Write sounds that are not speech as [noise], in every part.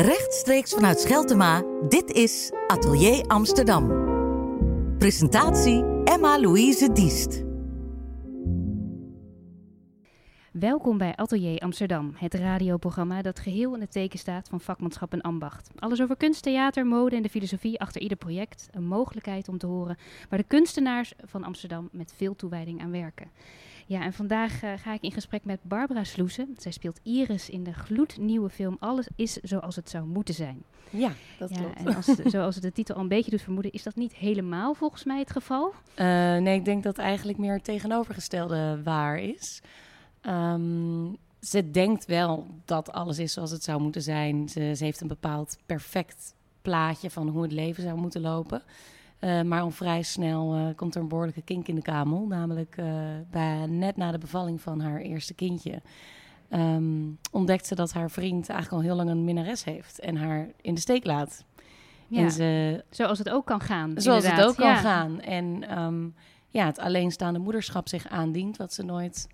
Rechtstreeks vanuit Scheltema, dit is Atelier Amsterdam. Presentatie Emma-Louise Diest. Welkom bij Atelier Amsterdam, het radioprogramma dat geheel in het teken staat van vakmanschap en ambacht. Alles over kunst, theater, mode en de filosofie achter ieder project. Een mogelijkheid om te horen waar de kunstenaars van Amsterdam met veel toewijding aan werken. Ja, en vandaag uh, ga ik in gesprek met Barbara Sloesen. Zij speelt Iris in de gloednieuwe film Alles is zoals het zou moeten zijn. Ja, dat ja, klopt. En als, zoals de titel al een beetje doet vermoeden, is dat niet helemaal volgens mij het geval? Uh, nee, ik denk dat eigenlijk meer het tegenovergestelde waar is. Um, ze denkt wel dat alles is zoals het zou moeten zijn. Ze, ze, heeft een bepaald perfect plaatje van hoe het leven zou moeten lopen. Uh, maar al vrij snel uh, komt er een behoorlijke kink in de kamel. Namelijk uh, bij, net na de bevalling van haar eerste kindje. Um, ontdekt ze dat haar vriend eigenlijk al heel lang een minnares heeft. En haar in de steek laat. Ja, ze, zoals het ook kan gaan. Zoals inderdaad. het ook kan gaan. En um, ja, het alleenstaande moederschap zich aandient. Wat ze nooit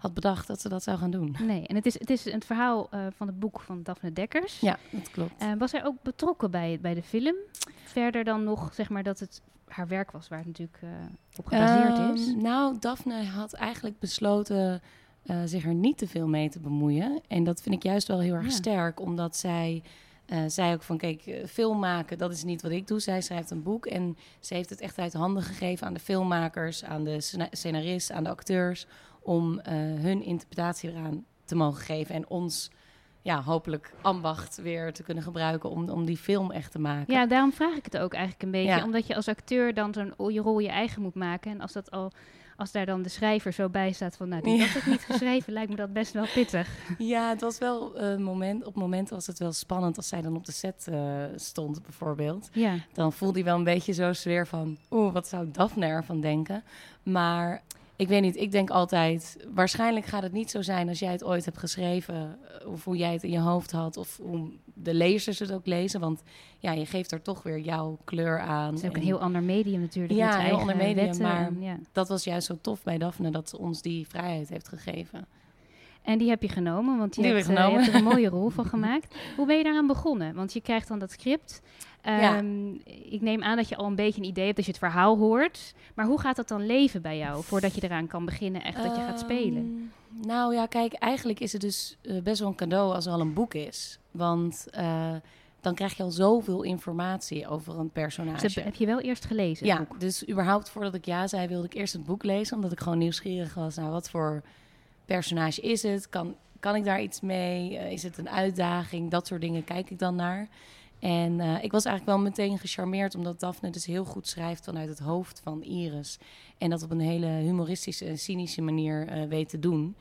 had bedacht dat ze dat zou gaan doen. Nee, en het is het, is het verhaal uh, van het boek van Daphne Dekkers. Ja, dat klopt. Uh, was zij ook betrokken bij, bij de film? Verder dan nog, zeg maar, dat het haar werk was, waar het natuurlijk uh, op gebaseerd um, is? Nou, Daphne had eigenlijk besloten zich er niet te veel mee te bemoeien. En dat vind ik juist wel heel erg Ja. sterk, omdat zij uh, zei ook van, kijk, film maken, dat is niet wat ik doe. Zij schrijft een boek en ze heeft het echt uit handen gegeven aan de filmmakers, aan de scena- scenarist, aan de acteurs, om uh, hun interpretatie eraan te mogen geven en ons ja, hopelijk ambacht weer te kunnen gebruiken om, om die film echt te maken. Ja, daarom vraag ik het ook eigenlijk een beetje. Ja. Omdat je als acteur dan zo'n je rol je eigen moet maken. En als dat al als daar dan de schrijver zo bij staat van, nou, die Ja. had ik niet geschreven, lijkt me dat best wel pittig. Ja, het was wel een moment. Op momenten was het wel spannend als zij dan op de set uh, stond, bijvoorbeeld. Ja, Dan voelde hij wel een beetje zo sfeer van, oeh, wat zou Daphne ervan denken? Maar ik weet niet, ik denk altijd, waarschijnlijk gaat het niet zo zijn als jij het ooit hebt geschreven, eh, of hoe jij het in je hoofd had, of hoe de lezers het ook lezen. Want ja, je geeft er toch weer jouw kleur aan. het is ook een En heel ander medium natuurlijk. Ja, zijn heel ander medium, wetten maar- en, ja. Dat was juist zo tof bij Daphne, dat ze ons die vrijheid heeft gegeven. en die heb je genomen, want je, hebt, eh, je hebt er een mooie [laughs] rol van gemaakt. Hoe ben je daaraan begonnen? Want je krijgt dan dat script. Ja. Ehm, Ik neem aan dat je al een beetje een idee hebt als je het verhaal hoort. Maar hoe gaat dat dan leven bij jou, voordat je eraan kan beginnen, echt dat je gaat spelen? Ehm, Nou ja, kijk, eigenlijk is het dus eh, best wel een cadeau als er al een boek is. Want eh, dan krijg je al zoveel informatie over een personage. Dus heb, heb je wel eerst gelezen? ja, boek? dus überhaupt voordat ik ja zei, wilde ik eerst het boek lezen. Omdat ik gewoon nieuwsgierig was naar wat voor personage is het? Kan, kan ik daar iets mee? Eh, is het een uitdaging? Dat soort dingen kijk ik dan naar. En eh, ik was eigenlijk wel meteen gecharmeerd, omdat Daphne dus heel goed schrijft vanuit het hoofd van Iris. En dat op een hele humoristische en cynische manier eh, weet te doen.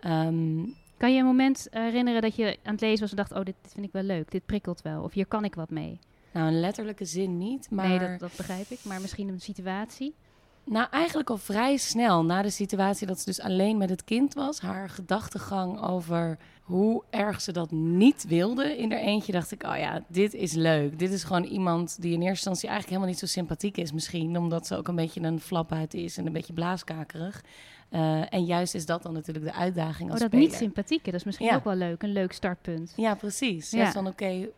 Ehm, Kan je een moment herinneren dat je aan het lezen was en dacht: Oh, dit, dit vind ik wel leuk, dit prikkelt wel. Of hier kan ik wat mee. nou, in letterlijke zin niet, maar Nee, dat, dat begrijp ik. Maar misschien een situatie. Nou, eigenlijk al vrij snel na de situatie dat ze dus alleen met het kind was, haar gedachtegang over hoe erg ze dat niet wilde in haar eentje, dacht ik, oh ja, dit is leuk. Dit is gewoon iemand die in eerste instantie eigenlijk helemaal niet zo sympathiek is misschien, omdat ze ook een beetje een flaphuid is en een beetje blaaskakerig. Uh, en juist is dat dan natuurlijk de uitdaging als Oh, dat speler. niet sympathieke, dat is misschien Ja. ook wel leuk. Een leuk startpunt. Ja, precies. Ja. Van oké,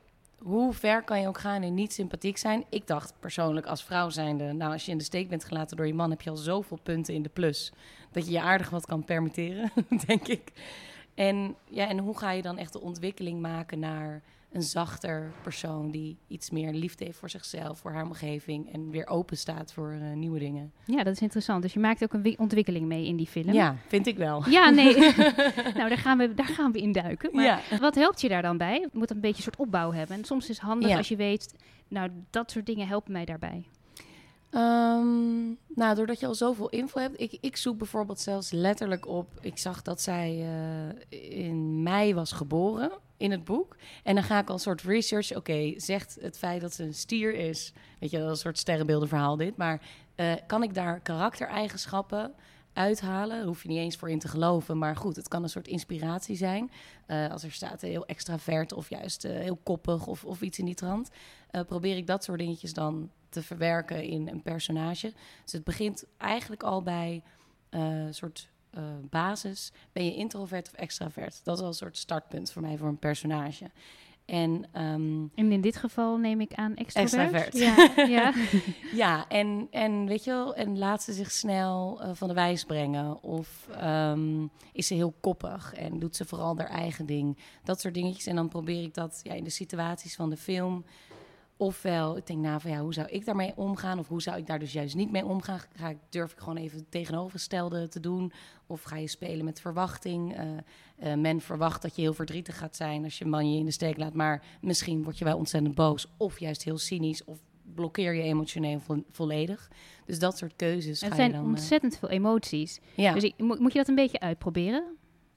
hoe ver kan je ook gaan in niet sympathiek zijn? Ik dacht persoonlijk als vrouw zijnde, nou als je in de steek bent gelaten door je man, heb je al zoveel punten in de plus dat je je aardig wat kan permitteren, [laughs] denk ik. En ja, en hoe ga je dan echt de ontwikkeling maken naar een zachter persoon die iets meer liefde heeft voor zichzelf, voor haar omgeving en weer open staat voor eh, nieuwe dingen? Ja, dat is interessant. Dus je maakt ook een wi- ontwikkeling mee in die film. Ja, vind ik wel. Ja, nee. [laughs] nou, daar gaan, we, daar gaan we in duiken. Maar Ja. wat helpt je daar dan bij? Je moet een beetje een soort opbouw hebben. En soms is het handig Ja. als je weet, nou, dat soort dingen helpen mij daarbij. Ehm, nou, doordat je al zoveel info hebt. Ik, ik zoek bijvoorbeeld zelfs letterlijk op. Ik zag dat zij eh, in mei was geboren in het boek. En dan ga ik al een soort research. Oké, zegt het feit dat ze een stier is. Weet je, dat is een soort sterrenbeeldenverhaal dit. Maar eh, kan ik daar karaktereigenschappen uithalen? Daar hoef je niet eens voor in te geloven. Maar goed, het kan een soort inspiratie zijn. Eh, als er staat eh, heel extravert of juist eh, heel koppig of, of iets in die trant. probeer ik dat soort dingetjes dan te verwerken in een personage. Dus het begint eigenlijk al bij een soort basis. Ben je introvert of extravert? Dat is al een soort startpunt voor mij voor een personage. En, ehm, En in dit geval neem ik aan. Extravert. Ja, [laughs] ja. [laughs] ja, en, en weet je wel, en laat ze zich snel eh, van de wijs brengen. Of ehm, is ze heel koppig en doet ze vooral haar eigen ding. Dat soort dingetjes. En dan probeer ik dat ja, in de situaties van de film. Ofwel, ik denk nou van ja, hoe zou ik daarmee omgaan? Of hoe zou ik daar dus juist niet mee omgaan? Ga ik, durf ik gewoon even het tegenovergestelde te doen? Of ga je spelen met verwachting? Eh, eh, men verwacht dat je heel verdrietig gaat zijn als je man je in de steek laat. Maar misschien word je wel ontzettend boos. Of juist heel cynisch. Of blokkeer je emotioneel vo- volledig. Dus dat soort keuzes Het ga zijn je dan... eh, ontzettend veel emoties. ja. Dus ik, mo- moet je dat een beetje uitproberen?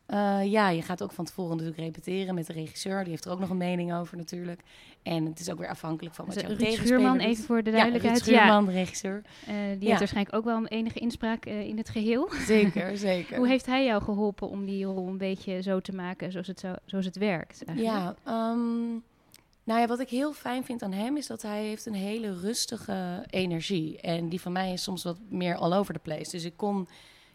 Eh, ja, je gaat ook van tevoren natuurlijk repeteren met de regisseur. Die heeft er ook nog een mening over natuurlijk. En het is ook weer afhankelijk van wat Dus, jouw Ruud Schuurman, doet. even voor de Ja, duidelijkheid. Schuurman, de regisseur. eh, die Ja. heeft waarschijnlijk ook wel een enige inspraak eh, in het geheel. Zeker, [laughs] zeker. Hoe heeft hij jou geholpen om die rol een beetje zo te maken zoals het, zo, zoals het werkt? Eigenlijk? Ja, ehm, nou ja, wat ik heel fijn vind aan hem is dat hij heeft een hele rustige energie. En die van mij is soms wat meer all over the place. Dus ik kon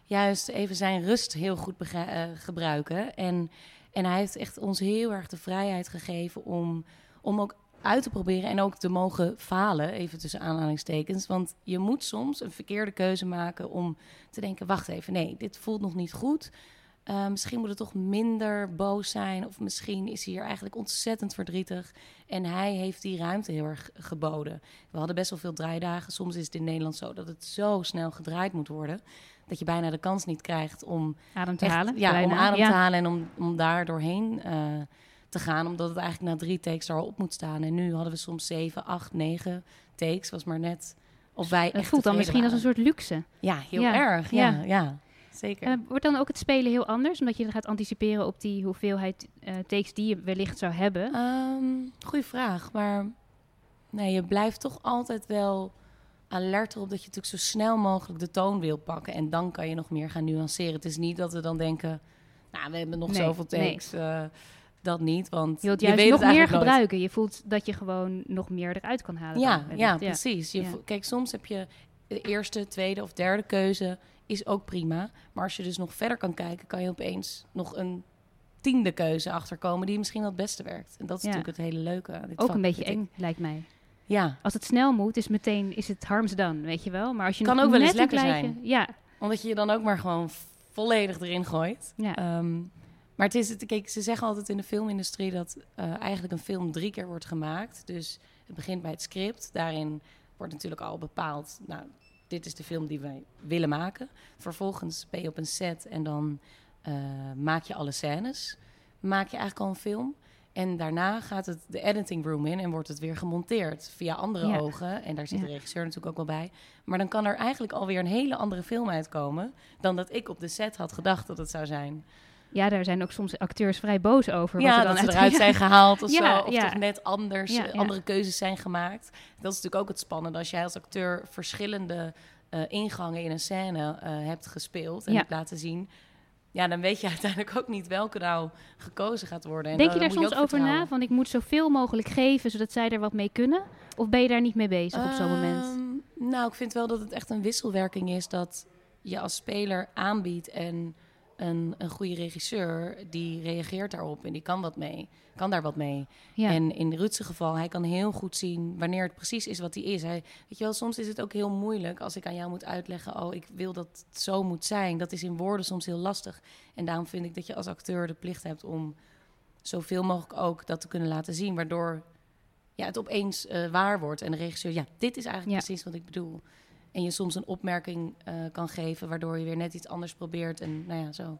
juist even zijn rust heel goed eh, gebruiken. En, en hij heeft echt ons heel erg de vrijheid gegeven om, om ook uit te proberen en ook te mogen falen, even tussen aanhalingstekens. Want je moet soms een verkeerde keuze maken om te denken, wacht even, nee, dit voelt nog niet goed. Uh, misschien moet het toch minder boos zijn. Of misschien is hij hier eigenlijk ontzettend verdrietig. En hij heeft die ruimte heel erg geboden. We hadden best wel veel draaidagen. Soms is het in Nederland zo dat het zo snel gedraaid moet worden. Dat je bijna de kans niet krijgt om Adem te echt- halen. Ja, bijna. om adem Ja. te halen en om, om daar doorheen eh, te gaan. Omdat het eigenlijk na drie takes er al op moet staan. En nu hadden we soms zeven, acht, negen takes. Was maar net of wij Het echt voelt dan misschien als een soort luxe. Ja, heel Ja, erg. Ja, ja. ja. zeker. Eh, wordt dan ook het spelen heel anders, omdat je gaat anticiperen op die hoeveelheid eh, takes die je wellicht zou hebben? Ehm goeie vraag, maar nee, je blijft toch altijd wel alert erop dat je natuurlijk zo snel mogelijk de toon wil pakken. En dan kan je nog meer gaan nuanceren. Het is niet dat we dan denken, nou, we hebben nog Nee, zoveel nee. takes. eh, dat niet, want Je wilt je weet nog het meer nooit. gebruiken. Je voelt dat je gewoon nog meer eruit kan halen. Ja, dan ja, precies. Je Ja. Kijk, soms heb je de eerste, tweede of derde keuze is ook prima. Maar als je dus nog verder kan kijken, kan je opeens nog een tiende keuze achterkomen die misschien wel het beste werkt. En dat is Ja. natuurlijk het hele leuke dit Ook vak, een beetje eng, lijkt mij. Ja, Als het snel moet, is meteen is het harms done, weet je wel. Maar als je Kan nog ook wel eens lekker kleintje- Ja, Omdat je je dan ook maar gewoon volledig erin gooit. ja. Ehm, maar het is het, kijk, ze zeggen altijd in de filmindustrie dat eh, eigenlijk een film drie keer wordt gemaakt. Dus het begint bij het script. Daarin wordt natuurlijk al bepaald, nou, dit is de film die wij willen maken. Vervolgens ben je op een set en dan eh, maak je alle scènes. Maak je eigenlijk al een film. En daarna gaat het de editing room in en wordt het weer gemonteerd via andere Ja. ogen. En daar zit Ja. de regisseur natuurlijk ook wel bij. Maar dan kan er eigenlijk alweer een hele andere film uitkomen dan dat ik op de set had gedacht dat het zou zijn. ja, daar zijn ook soms acteurs vrij boos over. wat Ja, er dat ze uit- eruit zijn [laughs] gehaald of Ja, zo. Of toch net anders, eh, andere keuzes zijn gemaakt. Dat is natuurlijk ook het spannende. Als jij als acteur verschillende eh, ingangen in een scène eh, hebt gespeeld en hebt laten zien... Ja, dan weet je [laughs] uiteindelijk ook niet welke nou gekozen gaat worden. En Denk je daar soms over na? Van ik moet zoveel mogelijk geven, zodat zij er wat mee kunnen? Of ben je daar niet mee bezig op zo'n moment? Ehm, Nou, ik vind wel dat het echt een wisselwerking is dat je als speler aanbiedt en een, een goede regisseur die reageert daarop en die kan wat mee, kan daar wat mee. Ja. En in Ruudse geval, hij kan heel goed zien wanneer het precies is wat hij is. Hij, weet je wel, soms is het ook heel moeilijk als ik aan jou moet uitleggen, oh, ik wil dat het zo moet zijn. Dat is in woorden soms heel lastig. En daarom vind ik dat je als acteur de plicht hebt om zoveel mogelijk ook dat te kunnen laten zien, waardoor ja, het opeens eh, waar wordt. En de regisseur, ja, dit is eigenlijk Ja. precies wat ik bedoel. En je soms een opmerking eh, kan geven, waardoor je weer net iets anders probeert. En nou ja, zo.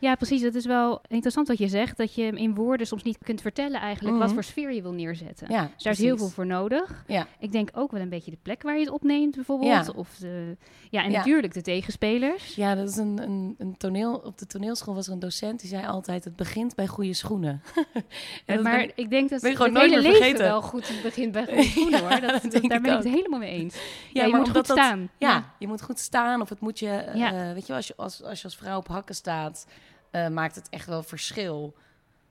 Ja, precies. Dat is wel interessant wat je zegt. Dat je in woorden soms niet kunt vertellen eigenlijk wat Mhm. voor sfeer je wil neerzetten. Ja, Dus daar is heel veel voor nodig. Ja. Ik denk ook wel een beetje de plek waar je het opneemt bijvoorbeeld. Ja. Of de, ja, en natuurlijk de tegenspelers. Ja, dat is een, een, een toneel. Op de toneelschool was er een docent die zei altijd: het begint bij goede schoenen. [laughs] Maar ben- ik denk dat ben je het hele leven vergeten. wel goed begint bij [laughs] goede schoenen hoor. Dat, dat dat- denk daar ben ik het helemaal mee eens. Ja, je moet goed staan. Ja, je moet goed staan of het moet je, eh, eh, weet je als je als, als je als vrouw op hakken staat, eh, maakt het echt wel verschil.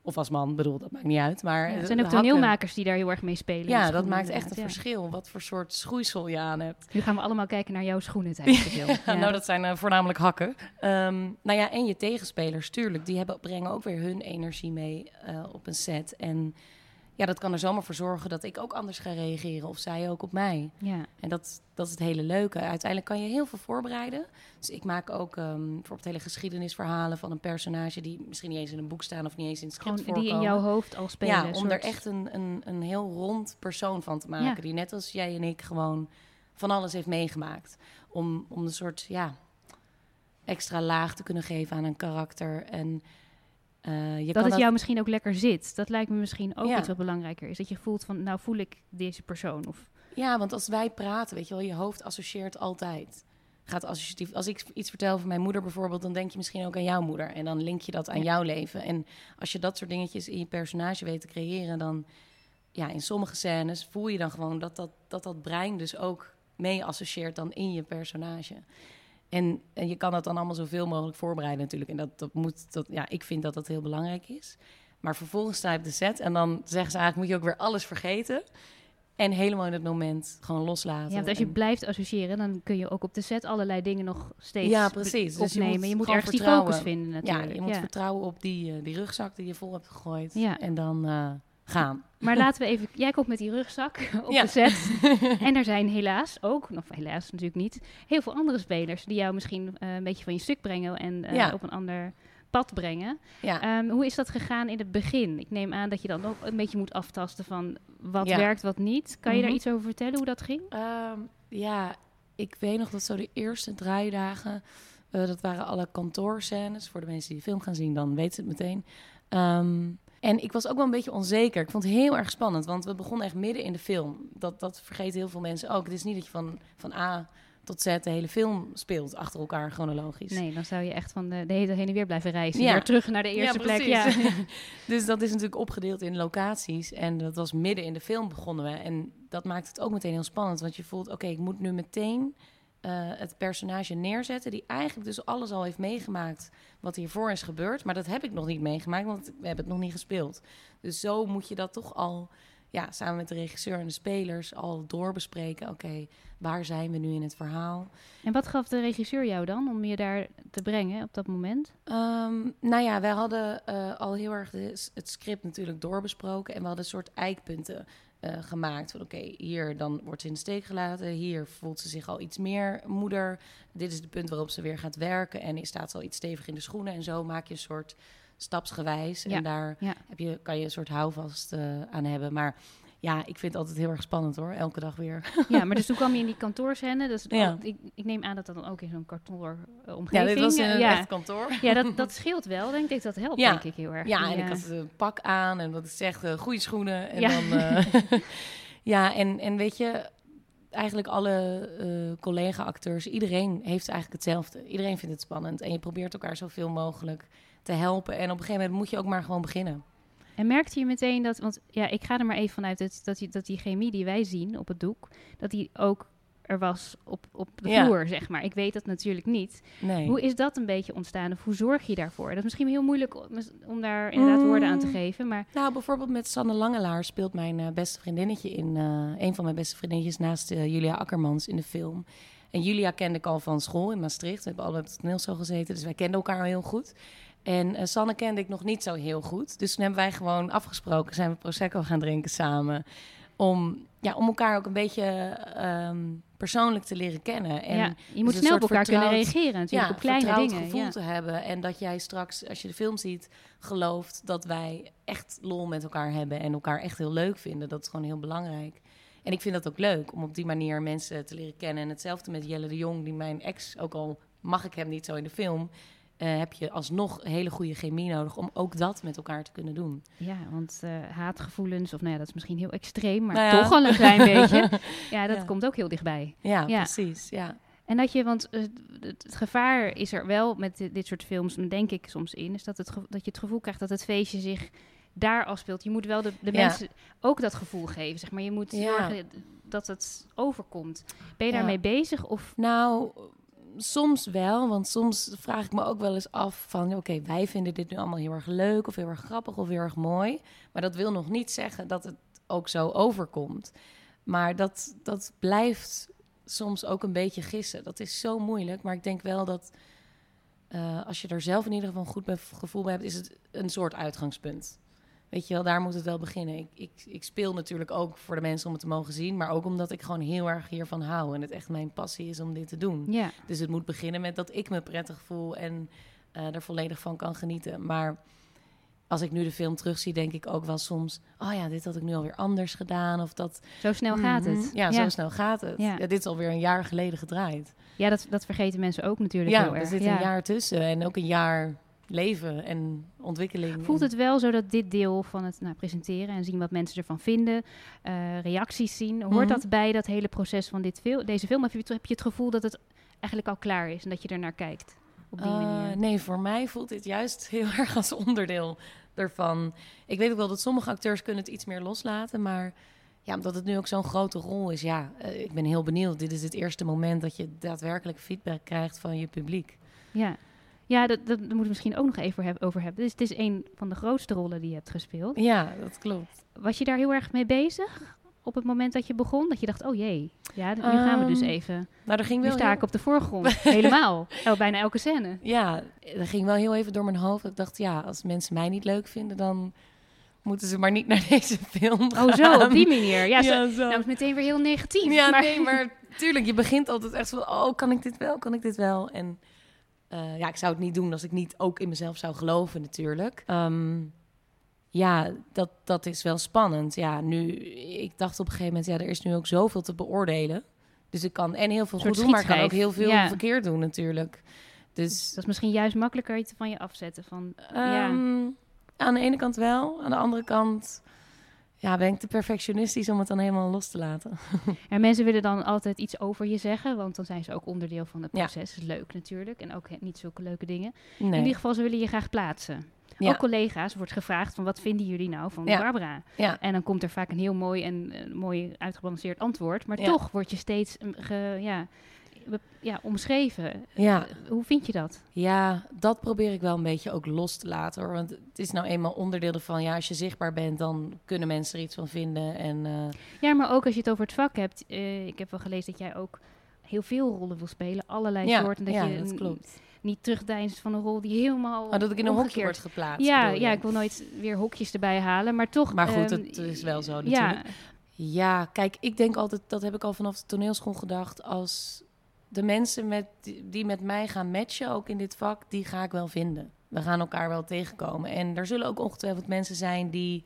Of als man, bedoel, dat maakt niet uit. Maar Ja, er zijn ook toneelmakers die daar heel erg mee spelen. Ja, dat maakt echt een ja. verschil. Wat voor soort schoeisel je aan hebt. Nu gaan we allemaal kijken naar jouw schoenen tijdens. [laughs] Ja, nou, dat zijn eh, voornamelijk hakken. Ehm, nou ja, en je tegenspelers, tuurlijk, die hebben, brengen ook weer hun energie mee eh, op een set. En ja, dat kan er zomaar voor zorgen dat ik ook anders ga reageren of zij ook op mij. Ja. En dat, dat is het hele leuke. Uiteindelijk kan je heel veel voorbereiden. Dus ik maak ook um, bijvoorbeeld hele geschiedenisverhalen van een personage die misschien niet eens in een boek staan of niet eens in het script Gewoon die in jouw hoofd al spelen. Ja, om soort- er echt een, een, een heel rond persoon van te maken. Ja. Die net als jij en ik gewoon van alles heeft meegemaakt. Om, om een soort ja, extra laag te kunnen geven aan een karakter. En je dat kan het jou misschien ook lekker zit. Dat lijkt me misschien ook Ja. iets wat belangrijker is. Dat je voelt van, nou voel ik deze persoon. Of, Ja, want als wij praten, weet je wel, je hoofd associeert altijd. Gaat associatief. Als ik iets vertel van mijn moeder bijvoorbeeld, dan denk je misschien ook aan jouw moeder. En dan link je dat aan Ja. jouw leven. En als je dat soort dingetjes in je personage weet te creëren, dan ja, in sommige scènes voel je dan gewoon dat dat, dat, dat brein dus ook mee associeert dan in je personage. En, en je kan dat dan allemaal zoveel mogelijk voorbereiden natuurlijk. En dat, dat moet, dat, ja, ik vind dat dat heel belangrijk is. Maar vervolgens sta je op de set en dan zeggen ze eigenlijk, moet je ook weer alles vergeten. En helemaal in het moment gewoon loslaten. ja, want als je En- blijft associëren, dan kun je ook op de set allerlei dingen nog steeds Ja, precies. Dus je moet je moet ergens die vertrouwen. focus vinden ja, natuurlijk. je moet vertrouwen op die, eh, die rugzak die je vol hebt gegooid. Ja. En dan eh, gaan. Maar laten we even... Jij komt met die rugzak [laughs] op Ja. de set. [laughs] en er zijn helaas ook, of helaas natuurlijk niet, heel veel andere spelers die jou misschien eh, een beetje van je stuk brengen en eh, Ja. op een ander pad brengen. Ja. Ehm, hoe is dat gegaan in het begin? Ik neem aan dat je dan ook een beetje moet aftasten van wat Ja. werkt, wat niet. Kan je daar Mhm. iets over vertellen hoe dat ging? Ehm, ja, ik weet nog dat zo de eerste draaidagen... eh, dat waren alle kantoorscènes. Voor de mensen die de film gaan zien, dan weten ze het meteen. Ehm, en ik was ook wel een beetje onzeker. Ik vond het heel erg spannend, want we begonnen echt midden in de film. Dat, dat vergeten heel veel mensen ook. Het is niet dat je van, van A tot Z de hele film speelt achter elkaar chronologisch. Nee, dan zou je echt van de, de hele heen en weer blijven reizen. Ja. Weer terug naar de eerste plek. Ja. [laughs] dus dat is natuurlijk opgedeeld in locaties. En dat was midden in de film begonnen we. En dat maakt het ook meteen heel spannend. Want je voelt, oké, ik moet nu meteen eh, het personage neerzetten... die eigenlijk dus alles al heeft meegemaakt wat hiervoor is gebeurd. Maar dat heb ik nog niet meegemaakt, want we hebben het nog niet gespeeld. Dus zo moet je dat toch al... Ja, samen met de regisseur en de spelers al doorbespreken. Oké, waar zijn we nu in het verhaal? En wat gaf de regisseur jou dan om je daar te brengen op dat moment? Ehm, nou ja, wij hadden eh, al heel erg de- het script natuurlijk doorbesproken. En we hadden een soort eikpunten eh, gemaakt. Van oké, hier dan wordt ze in de steek gelaten. Hier voelt ze zich al iets meer moeder. Dit is de punt waarop ze weer gaat werken. En is staat ze al iets stevig in de schoenen. En zo maak je een soort stapsgewijs. Ja, En daar ja. heb je, kan je een soort houvast eh, aan hebben. Maar ja, ik vind het altijd heel erg spannend hoor. Elke dag weer. [laughs] Ja, maar dus toen kwam je in die kantoorscène. Dus Ja. ik, ik neem aan dat dat dan ook in zo'n kantooromgeving... Ja, dit was in een ja. echt kantoor. Ja, dat, [laughs] dat scheelt wel. Denk ik, dat helpt Ja. denk ik heel erg. Ja, en ik eh, had een pak aan en dat is echt eh, goede schoenen. En Ja. dan, eh, [laughs] ja, en, en weet je, eigenlijk alle eh, collega-acteurs, iedereen heeft eigenlijk hetzelfde. Iedereen vindt het spannend en je probeert elkaar zoveel mogelijk te helpen. En op een gegeven moment moet je ook maar gewoon beginnen. En merkte je meteen dat, want ja, ik ga er maar even vanuit dat, dat, die, dat die chemie die wij zien op het doek, dat die ook er was op, op de Ja. vloer, zeg maar. Ik weet dat natuurlijk niet. Nee. Hoe is dat een beetje ontstaan of hoe zorg je daarvoor? Dat is misschien heel moeilijk om, om daar inderdaad woorden aan te Mm. geven, maar Nou, bijvoorbeeld met Sanne Langelaar speelt mijn eh, beste vriendinnetje in... eh, een van mijn beste vriendinnetjes naast eh, Julia Akkermans in de film. En Julia kende ik al van school in Maastricht. We hebben alle op het toneelschool gezeten, dus wij kenden elkaar al heel goed. En eh, Sanne kende ik nog niet zo heel goed. Dus toen hebben wij gewoon afgesproken, zijn we Prosecco gaan drinken samen. Om, ja, om elkaar ook een beetje ehm, persoonlijk te leren kennen. En ja, je moet een snel op elkaar kunnen reageren natuurlijk, op kleine vertrouwd dingen. gevoel Ja. te hebben. En dat jij straks, als je de film ziet, gelooft dat wij echt lol met elkaar hebben en elkaar echt heel leuk vinden. Dat is gewoon heel belangrijk. En ik vind dat ook leuk om op die manier mensen te leren kennen. En hetzelfde met Jelle de Jong, die mijn ex, ook al mag ik hem niet zo in de film, eh, heb je alsnog hele goede chemie nodig om ook dat met elkaar te kunnen doen. Ja, want eh, haatgevoelens, of nou ja, dat is misschien heel extreem, maar Nou ja. toch al een klein [laughs] beetje. Ja, dat Ja. komt ook heel dichtbij. Ja, Ja. precies. Ja. En dat je, want eh, het, gevaar is er wel met dit, dit soort films, denk ik soms in, is dat, het, dat je het gevoel krijgt dat het feestje zich daar afspeelt. Je moet wel de, de mensen ook dat gevoel geven, zeg maar. Je moet zorgen dat het overkomt. Ben je daarmee bezig? Of Nou, soms wel. Want soms vraag ik me ook wel eens af van... oké, wij vinden dit nu allemaal heel erg leuk... of heel erg grappig of heel erg mooi. Maar dat wil nog niet zeggen dat het ook zo overkomt. Maar dat, dat blijft soms ook een beetje gissen. Dat is zo moeilijk. Maar ik denk wel dat... eh, als je er zelf in ieder geval een goed gevoel bij hebt... is het een soort uitgangspunt. Weet je wel, daar moet het wel beginnen. Ik, ik, ik speel natuurlijk ook voor de mensen om het te mogen zien, maar ook omdat ik gewoon heel erg hiervan hou en het echt mijn passie is om dit te doen. Ja. Dus het moet beginnen met dat ik me prettig voel en uh, er volledig van kan genieten. Maar als ik nu de film terugzie, denk ik ook wel soms... oh ja, dit had ik nu alweer anders gedaan. Of dat... Zo snel gaat Mhm. het. Ja, zo snel gaat het. Ja. Ja. dit is alweer een jaar geleden gedraaid. Ja, dat, dat vergeten mensen ook natuurlijk Ja, heel er erg. zit een jaar tussen. En ook een jaar leven en ontwikkeling. Voelt het wel zo dat dit deel van het nou, presenteren en zien wat mensen ervan vinden, eh, reacties zien, hoort Mhm. dat bij dat hele proces van dit deze film? Of heb je, het gevoel dat het eigenlijk al klaar is en dat je er naar kijkt op die Eh, manier? nee, voor mij voelt dit juist [laughs] heel erg als onderdeel ervan. Ik weet ook wel dat sommige acteurs kunnen het iets meer loslaten, maar ja, omdat het nu ook zo'n grote rol is, ja, eh, ik ben heel benieuwd. Dit is het eerste moment dat je daadwerkelijk feedback krijgt van je publiek. Ja, ja dat, dat, daar moeten we misschien ook nog even over hebben. Dus het is een van de grootste rollen die je hebt gespeeld. Ja, dat klopt. Was je daar heel erg mee bezig op het moment dat je begon? Dat je dacht, oh jee, ja, nu gaan we dus Ehm, even. Nou, er ging Nu wel sta heel- ik op de voorgrond, helemaal. [laughs] Oh, bijna elke scène. Ja, er ging wel heel even door mijn hoofd. Ik dacht, ja, als mensen mij niet leuk vinden, dan moeten ze maar niet naar [laughs] deze film gaan. Oh zo, op die manier. Ja, zo, Ja, zo. Nou, is meteen weer heel negatief. Ja, maar... nee, maar tuurlijk, je begint altijd echt van, oh, kan ik dit wel, kan ik dit wel? En eh, ja, ik zou het niet doen als ik niet ook in mezelf zou geloven natuurlijk. Ehm, ja, dat, dat is wel spannend. Ja, nu, ik dacht op een gegeven moment, ja, er is nu ook zoveel te beoordelen. Dus ik kan en heel veel goed doen, maar ik kan ook heel veel Ja. verkeerd doen natuurlijk. Dus Dat is misschien juist makkelijker iets van je afzetten. Van, ja. Ehm, Aan de ene kant wel. Aan de andere kant ja, ben ik te perfectionistisch om het dan helemaal los te laten. [laughs] En mensen willen dan altijd iets over je zeggen, want dan zijn ze ook onderdeel van het Ja. proces. Is leuk natuurlijk. En ook niet zulke leuke dingen. Nee. In ieder geval, ze willen je graag plaatsen. Ja. Ook collega's wordt gevraagd van wat vinden jullie nou van Ja. Barbara? Ja. En dan komt er vaak een heel mooi en eh, mooi uitgebalanceerd antwoord. Maar Ja. toch word je steeds mm, ge- ja, ja, omschreven. Ja. Eh, Hoe vind je dat? ja, dat probeer ik wel een beetje ook los te laten hoor. Want het is nou eenmaal onderdeel ervan. Ja, als je zichtbaar bent, dan kunnen mensen er iets van vinden. En eh, Ja, maar ook als je het over het vak hebt. eh, ik heb wel gelezen dat jij ook heel veel rollen wil spelen. Allerlei ja, soorten. Dat ja, je dat klopt. niet terugdeinst van een rol die helemaal Maar dat ik in een hokje word geplaatst. Ja, ja, ik wil nooit weer hokjes erbij halen. Maar toch... Maar goed, ehm, het is wel zo Ja, natuurlijk. Ja, kijk, ik denk altijd, dat heb ik al vanaf de toneelschool gedacht, als de mensen met, die met mij gaan matchen, ook in dit vak, die ga ik wel vinden. We gaan elkaar wel tegenkomen. En er zullen ook ongetwijfeld mensen zijn die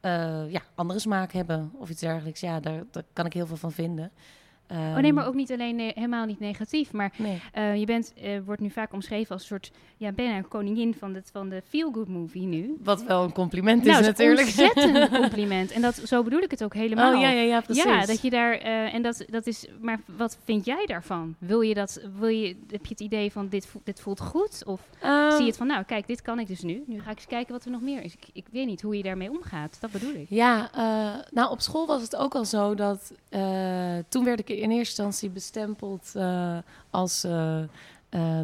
eh, ja, andere smaak hebben of iets dergelijks. Ja, daar, daar kan ik heel veel van vinden. Oh nee, maar Ehm, ook niet alleen ne- helemaal niet negatief. Maar Nee. eh, je bent, eh, wordt nu vaak omschreven als een soort... Ja, bijna een koningin van de, van de feel-good movie nu. Wat wel een compliment nou, is natuurlijk. is een ontzettend [laughs] compliment. En dat, zo bedoel ik het ook helemaal. Oh ja, ja, ja, precies. Ja, dat je daar eh, en dat, dat is. Maar wat vind jij daarvan? Wil je dat? Wil je? Heb je het idee van dit, voelt- dit voelt goed? Of Ehm, zie je het van, nou, kijk, dit kan ik dus nu. Nu ga ik eens kijken wat er nog meer is. Ik, ik weet niet hoe je daarmee omgaat. Dat bedoel ik. Ja, nou op school was het ook al zo dat toen werd ik in eerste instantie bestempeld eh, als eh,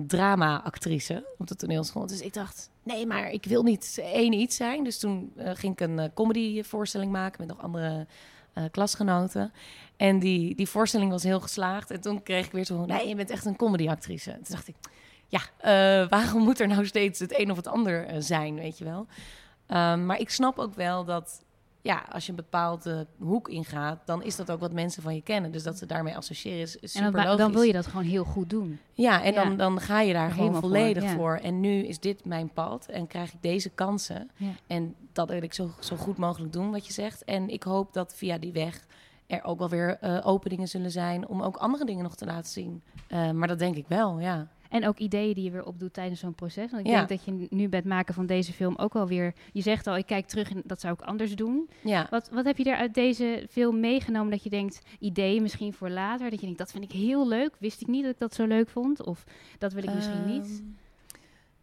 drama-actrice op de toneelschool. Dus ik dacht, nee, maar ik wil niet één iets zijn. Dus toen ging ik een comedy-voorstelling maken met nog andere klasgenoten. En die, die voorstelling was heel geslaagd. En toen kreeg ik weer zo, nee, je bent echt een comedy-actrice. Toen dacht ik, ja, waarom moet er nou steeds het een of het ander zijn, weet je wel? Ehm, maar ik snap ook wel dat ja, als je een bepaalde hoek ingaat, dan is dat ook wat mensen van je kennen. Dus dat ze daarmee associëren is, is En dan, dan wil je dat gewoon heel goed doen. Ja, en Ja. Dan, dan ga je daar gewoon Helemaal voor, volledig ja. voor. En nu is dit mijn pad en krijg ik deze kansen. Ja. En dat wil ik zo, zo goed mogelijk doen, wat je zegt. En ik hoop dat via die weg er ook wel weer eh, openingen zullen zijn om ook andere dingen nog te laten zien. Eh, maar dat denk ik wel, ja. En ook ideeën die je weer opdoet tijdens zo'n proces. Want ik Ja. denk dat je nu bij het maken van deze film ook wel weer... Je zegt al, ik kijk terug en dat zou ik anders doen. Ja. Wat, wat heb je er uit deze film meegenomen dat je denkt... Ideeën misschien voor later. Dat je denkt, dat vind ik heel leuk. Wist ik niet dat ik dat zo leuk vond. Of dat wil ik misschien niet. Ehm,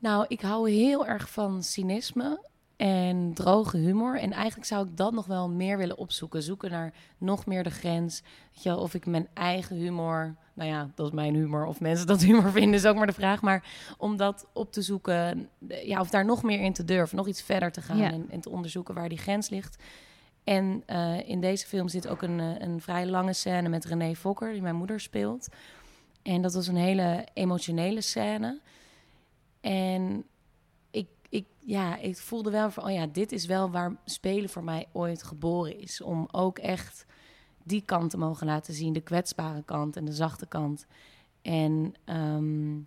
Nou, ik hou heel erg van cynisme en droge humor. En eigenlijk zou ik dat nog wel meer willen opzoeken. Zoeken naar nog meer de grens. Weet je, wel, of ik mijn eigen humor... Nou ja, dat is mijn humor. Of mensen dat humor vinden, is ook maar de vraag. Maar om dat op te zoeken... Ja, of daar nog meer in te durven. Nog iets verder te gaan Ja. en, en te onderzoeken waar die grens ligt. En eh, in deze film zit ook een, eh, een vrij lange scène met René Fokker... die mijn moeder speelt. En dat was een hele emotionele scène... En ja, ik voelde wel van, oh ja, dit is wel waar spelen voor mij ooit geboren is. Om ook echt die kant te mogen laten zien, de kwetsbare kant en de zachte kant. En ehm,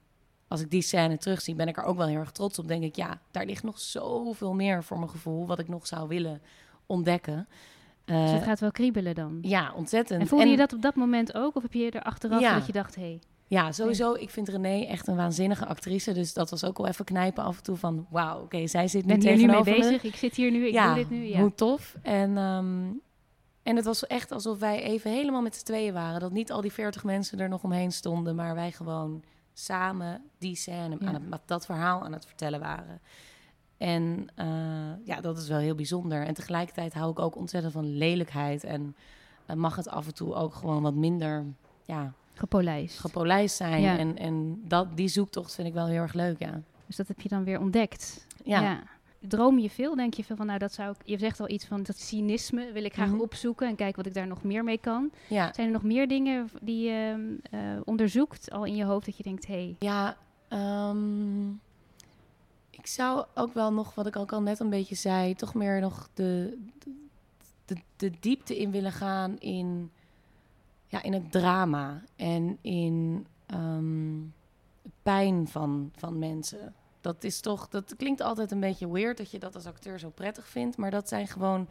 als ik die scène terugzie, ben ik er ook wel heel erg trots op. Denk ik, ja, daar ligt nog zoveel meer voor mijn gevoel, wat ik nog zou willen ontdekken. dus het Eh, gaat wel kriebelen dan. ja, ontzettend. En voelde En- je dat op dat moment ook? Of heb je er achteraf Ja. dat je dacht, hé, hey, Ja, sowieso. Ik vind René echt een waanzinnige actrice. Dus dat was ook wel even knijpen af en toe van... Wauw, oké, zij zit nu ben hier mee me. bezig, ik zit hier nu, ik ja, doe dit nu. Ja. hoe tof. En, ehm, en het was echt alsof wij even helemaal met z'n tweeën waren. Dat niet al die veertig mensen er nog omheen stonden... maar wij gewoon samen die scène, Ja. aan het, dat verhaal aan het vertellen waren. En eh, ja, dat is wel heel bijzonder. En tegelijkertijd hou ik ook ontzettend van lelijkheid. En eh, mag het af en toe ook gewoon wat minder... Ja, Gepolijst. gepolijst zijn. Ja. En, en dat, die zoektocht vind ik wel heel erg leuk, ja. dus dat heb je dan weer ontdekt. Ja. Droom je veel? Denk je veel van, nou dat zou ik... Je zegt al iets van dat cynisme wil ik graag Mhm. opzoeken en kijken wat ik daar nog meer mee kan. Ja, Zijn er nog meer dingen die je eh, onderzoekt al in je hoofd dat je denkt, hé, hey, ja ehm, ik zou ook wel nog, wat ik ook al net een beetje zei, toch meer nog de, de, de diepte in willen gaan in, ja, in het drama en in ehm, pijn van, van mensen. Dat is toch, dat klinkt altijd een beetje weird dat je dat als acteur zo prettig vindt, maar dat zijn gewoon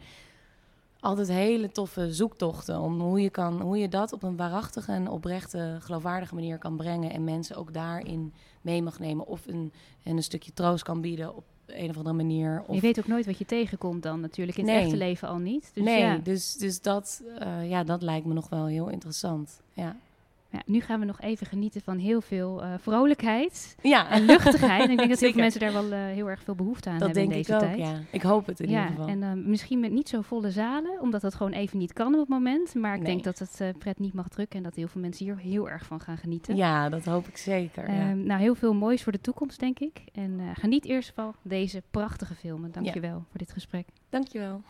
altijd hele toffe zoektochten om hoe je, kan, hoe je dat op een waarachtige en oprechte, geloofwaardige manier kan brengen en mensen ook daarin mee mag nemen of een, en een stukje troost kan bieden op een of andere manier. Of, je weet ook nooit wat je tegenkomt dan natuurlijk. In het echte leven al niet. Dus nee, ja. dus, dus dat, eh, ja, dat lijkt me nog wel heel interessant. Ja, Ja, nu gaan we nog even genieten van heel veel eh, vrolijkheid ja en luchtigheid. en ik denk dat heel veel mensen daar wel eh, heel erg veel behoefte aan dat hebben denk in ik deze ook. tijd. Ja. Ik hoop het in ja, ieder geval. en eh, misschien met niet zo volle zalen, omdat dat gewoon even niet kan op het moment. Maar ik Nee. denk dat het pret niet mag drukken en dat heel veel mensen hier heel erg van gaan genieten. ja, dat hoop ik zeker. ja. Ehm, nou, heel veel moois voor de toekomst, denk ik. En geniet eerst van deze prachtige filmen. Dank je wel voor dit gesprek. Dankjewel.